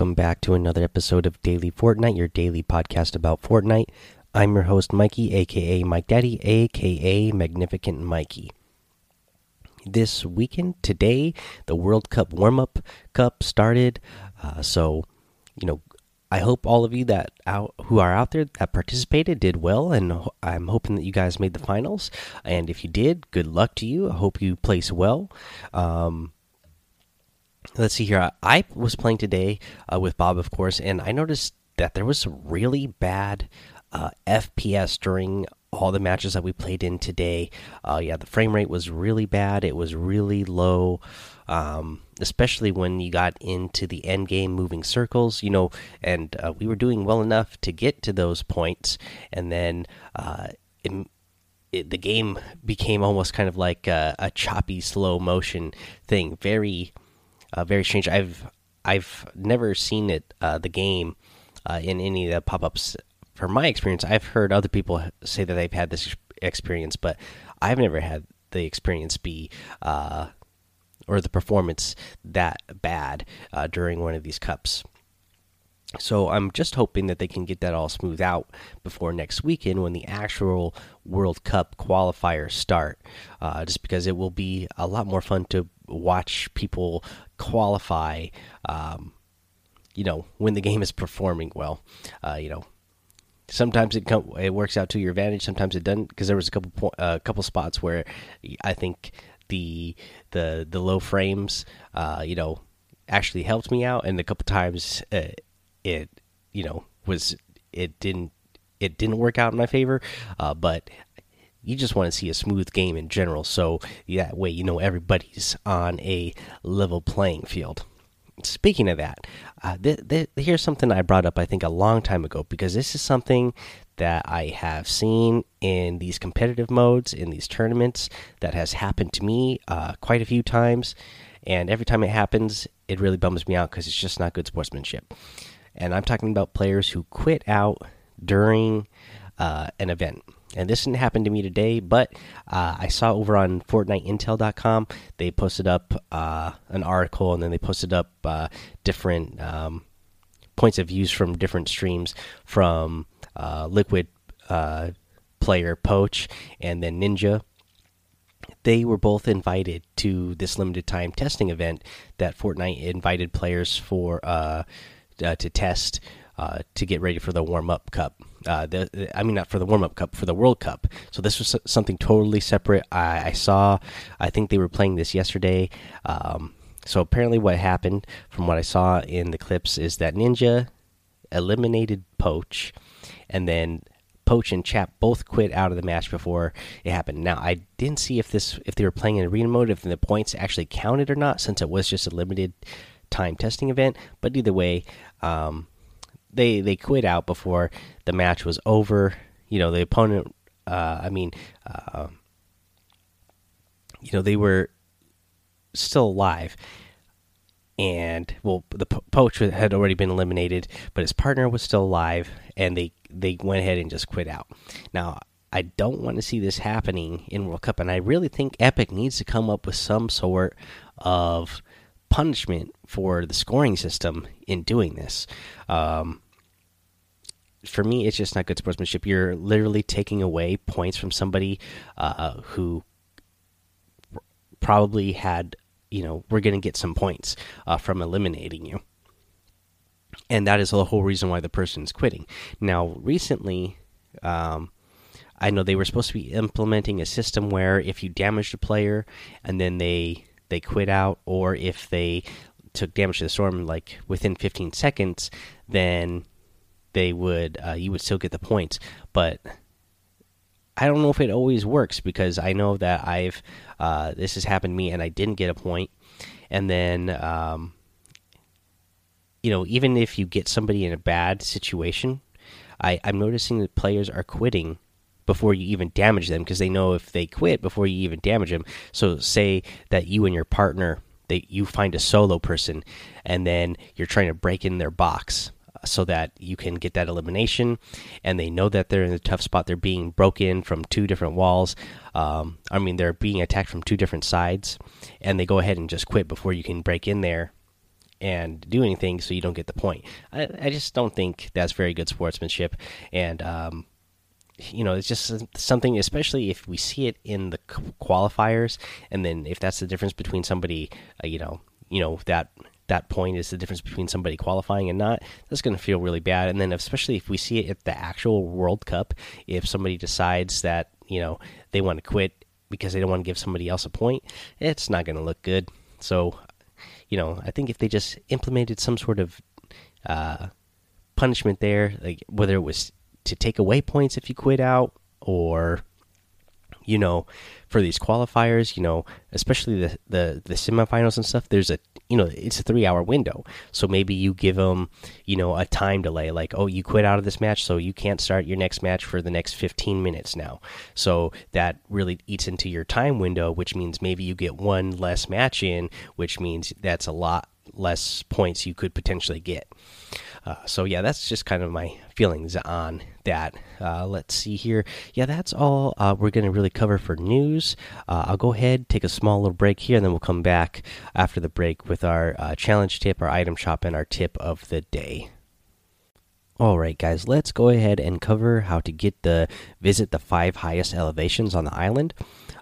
Welcome back to another episode of Daily Fortnite, your daily podcast about Fortnite. I'm your host, Mikey, aka Mike Daddy, aka Magnificent Mikey. This weekend, today, the World Cup warm up cup started. Uh, so, you know, I hope all of you that out who are out there that participated did well, and I'm hoping that you guys made the finals. And if you did, good luck to you. I hope you place well. Um, let's see here. I was playing today uh, with Bob, of course, and I noticed that there was really bad uh, FPS during all the matches that we played in today. Uh, yeah, the frame rate was really bad. It was really low, um, especially when you got into the end game moving circles. You know, and uh, we were doing well enough to get to those points, and then. Uh, it, it, the game became almost kind of like a, a choppy, slow motion thing. Very, uh, very strange. I've I've never seen it uh, the game uh, in any of the pop ups. From my experience, I've heard other people say that they've had this experience, but I've never had the experience be uh, or the performance that bad uh, during one of these cups. So I'm just hoping that they can get that all smoothed out before next weekend when the actual World Cup qualifiers start. Uh, just because it will be a lot more fun to watch people qualify. Um, you know, when the game is performing well. Uh, you know, sometimes it it works out to your advantage. Sometimes it doesn't because there was a couple point, a uh, couple spots where I think the the the low frames, uh, you know, actually helped me out, and a couple times uh, it you know was it didn't it didn't work out in my favor. Uh, but you just want to see a smooth game in general, so that way you know everybody's on a level playing field. Speaking of that, uh, th th here's something I brought up I think a long time ago because this is something that I have seen in these competitive modes in these tournaments that has happened to me uh, quite a few times, and every time it happens, it really bums me out because it's just not good sportsmanship. And I'm talking about players who quit out during uh, an event and this didn't happen to me today, but uh, I saw over on FortniteIntel.com they posted up uh, an article, and then they posted up uh, different um, points of views from different streams from uh, Liquid uh, player Poach and then Ninja. They were both invited to this limited time testing event that Fortnite invited players for uh, to test uh, to get ready for the warm up cup. Uh, the, I mean, not for the warm up cup, for the World Cup. So this was something totally separate. I, I saw, I think they were playing this yesterday. Um, so apparently, what happened from what I saw in the clips is that Ninja eliminated Poach, and then Poach and Chap both quit out of the match before it happened. Now I didn't see if this if they were playing in arena mode, if the points actually counted or not, since it was just a limited time testing event. But either way, um, they they quit out before the match was over. You know, the opponent. Uh, I mean, uh, you know, they were still alive, and well, the po poach had already been eliminated, but his partner was still alive, and they they went ahead and just quit out. Now, I don't want to see this happening in World Cup, and I really think Epic needs to come up with some sort of punishment for the scoring system in doing this. Um, for me, it's just not good sportsmanship. You're literally taking away points from somebody uh, who probably had, you know, we're going to get some points uh, from eliminating you. And that is the whole reason why the person is quitting. Now, recently, um, I know they were supposed to be implementing a system where if you damage a player and then they they quit out, or if they took damage to the storm like within 15 seconds, then they would uh, you would still get the points. But I don't know if it always works because I know that I've uh, this has happened to me and I didn't get a point, and then um, you know even if you get somebody in a bad situation, I, I'm noticing that players are quitting before you even damage them because they know if they quit before you even damage them. So say that you and your partner they you find a solo person and then you're trying to break in their box uh, so that you can get that elimination and they know that they're in a tough spot they're being broken from two different walls um, i mean they're being attacked from two different sides and they go ahead and just quit before you can break in there and do anything, so you don't get the point. I, I just don't think that's very good sportsmanship, and um, you know, it's just something, especially if we see it in the qualifiers, and then if that's the difference between somebody, uh, you know, you know that that point is the difference between somebody qualifying and not. That's going to feel really bad, and then especially if we see it at the actual World Cup, if somebody decides that you know they want to quit because they don't want to give somebody else a point, it's not going to look good. So, you know, I think if they just implemented some sort of uh, punishment there, like whether it was to take away points if you quit out or you know for these qualifiers you know especially the the the semifinals and stuff there's a you know it's a 3 hour window. So maybe you give them you know a time delay like oh you quit out of this match so you can't start your next match for the next 15 minutes now. So that really eats into your time window which means maybe you get one less match in which means that's a lot less points you could potentially get uh, so yeah, that's just kind of my feelings on that. Uh, let's see here. Yeah, that's all uh, we're going to really cover for news. Uh, I'll go ahead, take a small little break here, and then we'll come back after the break with our uh, challenge tip, our item shop, and our tip of the day. All right, guys, let's go ahead and cover how to get the visit the five highest elevations on the island.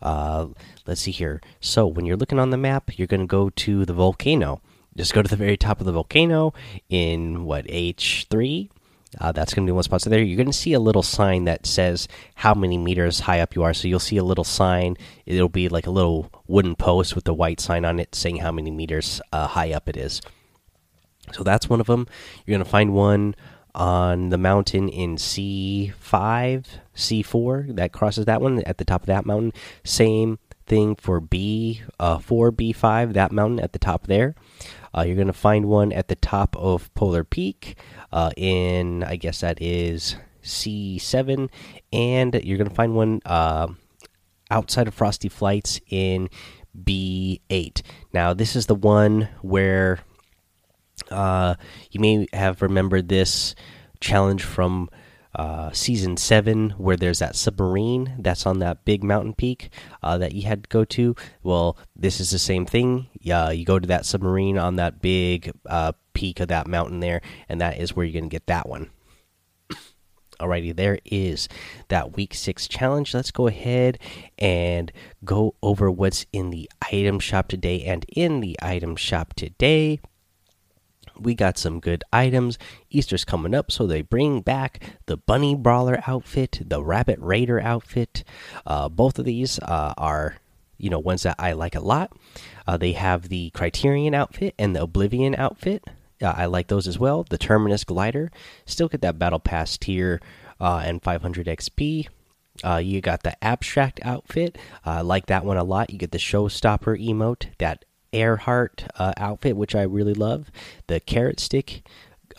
Uh, let's see here. So, when you're looking on the map, you're going to go to the volcano just go to the very top of the volcano in what H3. Uh, that's going to be one spot. So there, you're going to see a little sign that says how many meters high up you are. So you'll see a little sign. It'll be like a little wooden post with the white sign on it saying how many meters uh, high up it is. So that's one of them. You're going to find one on the mountain in C5, C4 that crosses that one at the top of that mountain. Same thing for B4, uh, B5, that mountain at the top there. Uh, you're going to find one at the top of Polar Peak uh, in, I guess that is C7. And you're going to find one uh, outside of Frosty Flights in B8. Now, this is the one where uh, you may have remembered this challenge from uh, season seven, where there's that submarine that's on that big mountain peak uh, that you had to go to. Well, this is the same thing. Yeah, you go to that submarine on that big uh, peak of that mountain there, and that is where you're going to get that one. Alrighty, there is that week six challenge. Let's go ahead and go over what's in the item shop today. And in the item shop today, we got some good items. Easter's coming up, so they bring back the Bunny Brawler outfit, the Rabbit Raider outfit. Uh, both of these uh, are, you know, ones that I like a lot. Uh, they have the Criterion outfit and the Oblivion outfit. Uh, I like those as well. The Terminus Glider. Still get that Battle Pass tier uh, and 500 XP. Uh, you got the Abstrakt outfit. I like that one a lot. You get the showstopper emote, that Airheart uh, outfit, which I really love, the carrot stick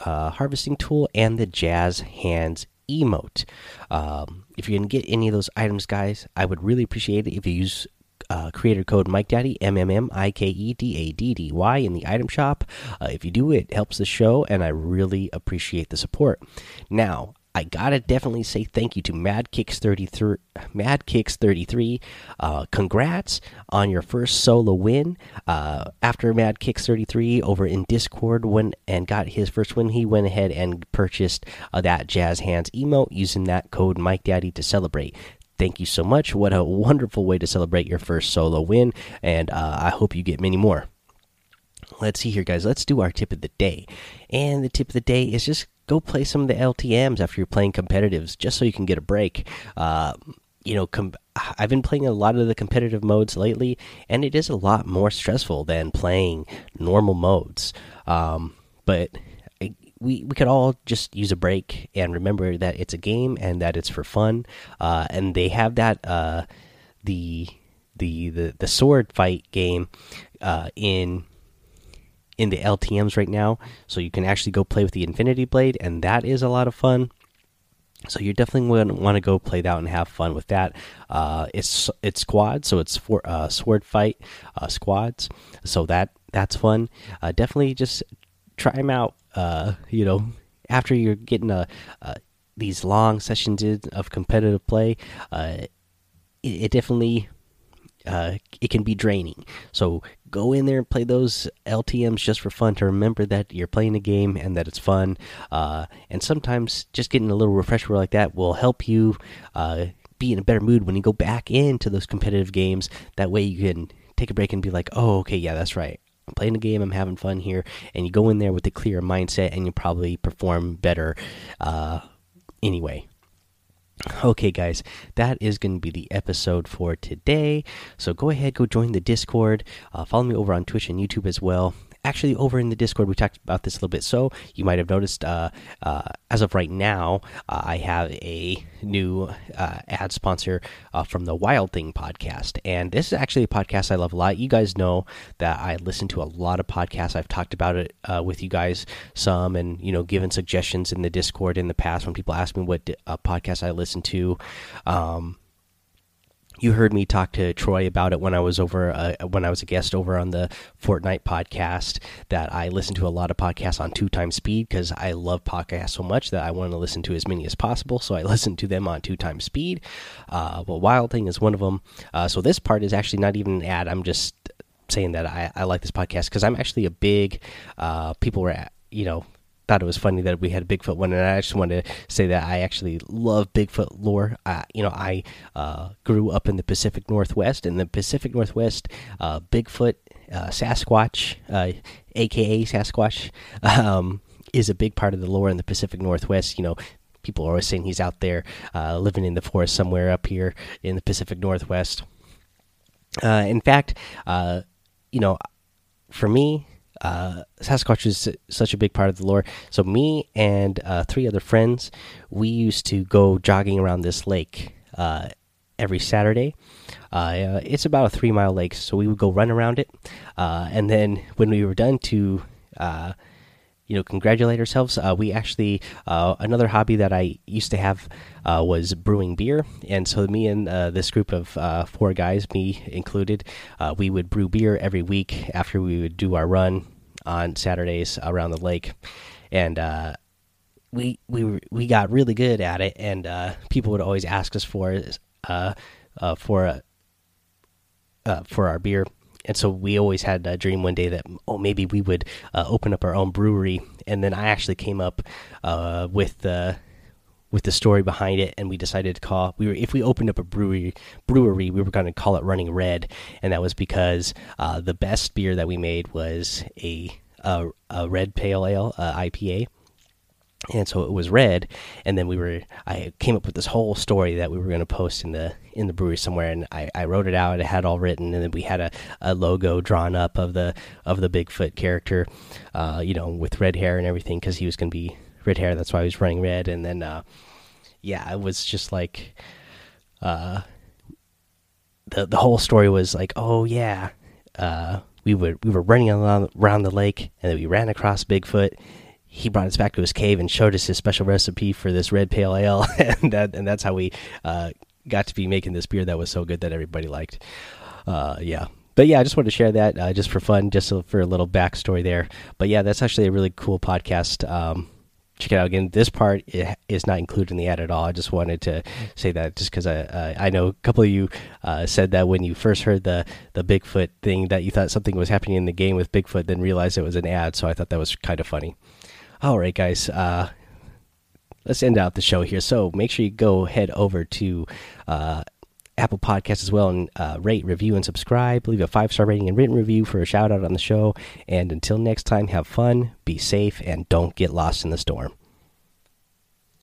uh, harvesting tool, and the jazz hands emote. Um, if you can get any of those items, guys, I would really appreciate it if you use uh, creator code Mike Daddy M M M I K E D A D D Y in the item shop. Uh, if you do, it helps the show, and I really appreciate the support. Now, I gotta definitely say thank you to Mad Kicks thirty three. Mad Kicks thirty three. Uh, congrats on your first solo win. Uh, after Mad Kicks thirty three over in Discord went and got his first win, he went ahead and purchased uh, that Jazz Hands emote using that code Mike Daddy to celebrate. Thank you so much. What a wonderful way to celebrate your first solo win, and uh, I hope you get many more. Let's see here, guys. Let's do our tip of the day. And the tip of the day is just go play some of the LTMs after you're playing competitives, just so you can get a break. Uh, you know, I've been playing a lot of the competitive modes lately, and it is a lot more stressful than playing normal modes. Um, but we we could all just use a break and remember that it's a game and that it's for fun. Uh, and they have that uh, the the the the sword fight game uh, in in the LTMs right now, so you can actually go play with the Infinity Blade, and that is a lot of fun. So you're definitely want to go play that and have fun with that. Uh, it's it's squads, so it's for uh, sword fight uh, squads. So that that's fun. Uh, definitely just try them out. Uh, you know, after you're getting a, uh, these long sessions of competitive play, it, it, definitely uh, it can be draining. So go in there and play those LTM's just for fun to remember that you're playing a game and that it's fun. Uh, and sometimes just getting a little refresher like that will help you uh, be in a better mood when you go back into those competitive games. That way you can take a break and be like, oh, okay, yeah, that's right. I'm playing a game. I'm having fun here, and you go in there with a clear mindset, and you probably perform better uh, anyway. Okay, guys, that is going to be the episode for today. So go ahead, go join the Discord. Uh, follow me over on Twitch and YouTube as well actually over in the discord we talked about this a little bit. So you might have noticed uh, uh, as of right now uh, i have a new uh, ad sponsor uh, from the wild thing podcast. And this is actually a podcast i love a lot. You guys know that i listen to a lot of podcasts. I've talked about it uh, with you guys some and you know given suggestions in the discord in the past when people ask me what podcast i listen to. Um, you heard me talk to Troy about it when I was over uh, when I was a guest over on the Fortnite podcast. That I listen to a lot of podcasts on two times speed because I love podcasts so much that I want to listen to as many as possible. So I listen to them on two times speed. Uh, well, Wild Thing is one of them. Uh, so this part is actually not even an ad. I'm just saying that I, I like this podcast because I'm actually a big uh, people were you know thought it was funny that we had a Bigfoot one, and I just wanted to say that I actually love Bigfoot lore. Uh, you know, I uh, grew up in the Pacific Northwest. In the Pacific Northwest, uh, Bigfoot, uh, Sasquatch, aka uh, Sasquatch, um, is a big part of the lore in the Pacific Northwest. You know, people are always saying he's out there uh, living in the forest somewhere up here in the Pacific Northwest. in fact, you know, for me, uh, Sasquatch is such a big part of the lore. So me and uh, three other friends, we used to go jogging around this lake uh, every Saturday. Uh, it's about a three mile lake, so we would go run around it, uh, and then when we were done to uh, you know congratulate ourselves uh, we actually uh, another hobby that i used to have uh, was brewing beer and so me and this group of four guys me included we would brew beer every week after we would do our run on Saturdays around the lake, and uh, we we we got really good at it. And uh, people would always ask us for uh, uh for uh, for our beer. And so we always had a dream one day that oh maybe we would uh, open up our own brewery. And then I actually came up with the with the story behind it, and we decided to call we were if we opened up a brewery brewery we were going to call it Running Red, and that was because uh, the best beer that we made was a a, a red pale ale uh, IPA. And so it was red, and then we were. I came up with this whole story that we were going to post in the in the brewery somewhere, and I, I wrote it out. It had all written, and then we had a, a logo drawn up of the of the Bigfoot character, uh, you know, with red hair and everything, because he was going to be red hair. That's why he was running red. And then, uh, yeah, it was just like, uh, the the whole story was like, oh yeah, uh, we would we were running around the lake, and then we ran across Bigfoot. He brought us back to his cave and showed us his special recipe for this red pale ale, and that and that's how we uh, got to be making this beer that was so good that everybody liked. Uh, yeah, but yeah, I just wanted to share that uh, just for fun, just for a little backstory there. But yeah, that's actually a really cool podcast. Um, check it out again. This part is not included in the ad at all. I just wanted to say that just because I I know a couple of you uh, said that when you first heard the the Bigfoot thing that you thought something was happening in the game with Bigfoot, then realized it was an ad. So I thought that was kind of funny. All right, guys. Uh, let's end out the show here. So make sure you go head over to uh, Apple Podcasts as well and uh, rate, review, and subscribe. Leave a five star rating and written review for a shout out on the show. And until next time, have fun, be safe, and don't get lost in the storm.